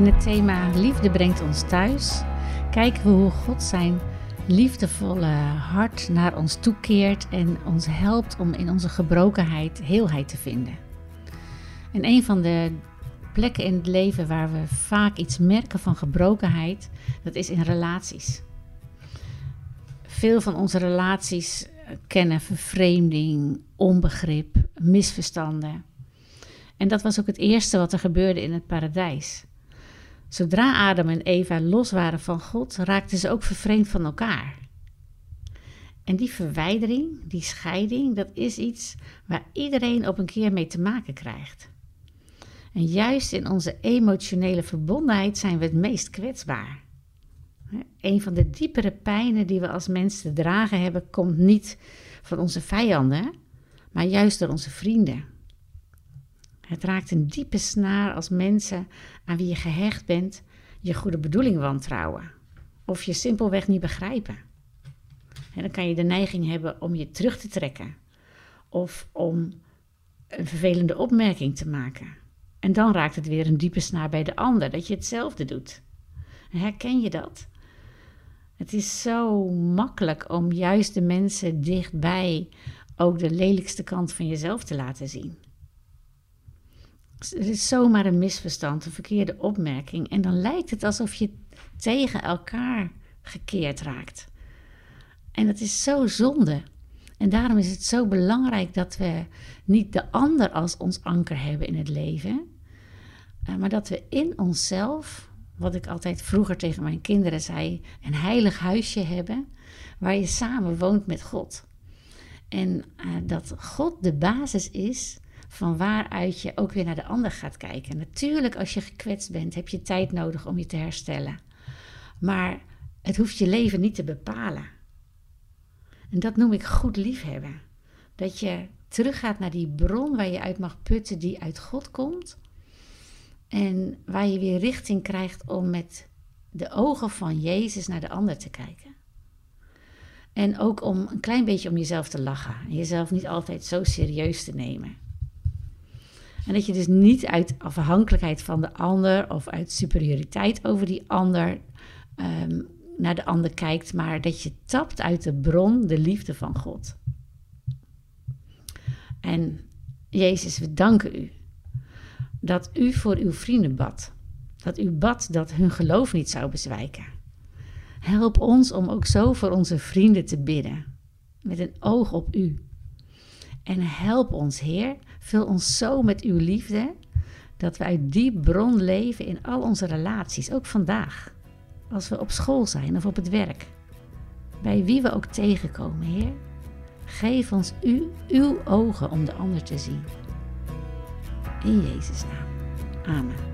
In het thema Liefde brengt ons thuis kijken we hoe God zijn liefdevolle hart naar ons toekeert en ons helpt om in onze gebrokenheid heelheid te vinden. En een van de plekken in het leven waar we vaak iets merken van gebrokenheid, dat is in relaties. Veel van onze relaties kennen vervreemding, onbegrip, misverstanden. En dat was ook het eerste wat er gebeurde in het paradijs. Zodra Adam en Eva los waren van God, raakten ze ook vervreemd van elkaar. En die verwijdering, die scheiding, dat is iets waar iedereen op een keer mee te maken krijgt. En juist in onze emotionele verbondenheid zijn we het meest kwetsbaar. Een van de diepere pijnen die we als mensen te dragen hebben, komt niet van onze vijanden, maar juist door onze vrienden. Het raakt een diepe snaar als mensen aan wie je gehecht bent je goede bedoeling wantrouwen of je simpelweg niet begrijpen. En dan kan je de neiging hebben om je terug te trekken of om een vervelende opmerking te maken. En dan raakt het weer een diepe snaar bij de ander, dat je hetzelfde doet. Herken je dat? Het is zo makkelijk om juist de mensen dichtbij ook de lelijkste kant van jezelf te laten zien. Het is zomaar een misverstand, een verkeerde opmerking. En dan lijkt het alsof je tegen elkaar gekeerd raakt. En dat is zo zonde. En daarom is het zo belangrijk dat we niet de ander als ons anker hebben in het leven, eh, maar dat we in onszelf, wat ik altijd vroeger tegen mijn kinderen zei, een heilig huisje hebben waar je samen woont met God. En uh, dat God de basis is van waaruit je ook weer naar de ander gaat kijken. Natuurlijk, als je gekwetst bent, heb je tijd nodig om je te herstellen. Maar het hoeft je leven niet te bepalen. En dat noem ik goed liefhebben. Dat je teruggaat naar die bron waar je uit mag putten, die uit God komt. En waar je weer richting krijgt om met de ogen van Jezus naar de ander te kijken. En ook om een klein beetje om jezelf te lachen. En jezelf niet altijd zo serieus te nemen. En dat je dus niet uit afhankelijkheid van de ander of uit superioriteit over die ander um, naar de ander kijkt, maar dat je tapt uit de bron, de liefde van God. En Jezus, we danken u dat u voor uw vrienden bad. Dat u bad dat hun geloof niet zou bezwijken. Help ons om ook zo voor onze vrienden te bidden, met een oog op u. En help ons, Heer, vul ons zo met uw liefde, dat we uit die bron leven in al onze relaties, ook vandaag. Als we op school zijn of op het werk. Bij wie we ook tegenkomen, Heer. Geef ons u, uw ogen om de ander te zien. In Jezus' naam. Amen.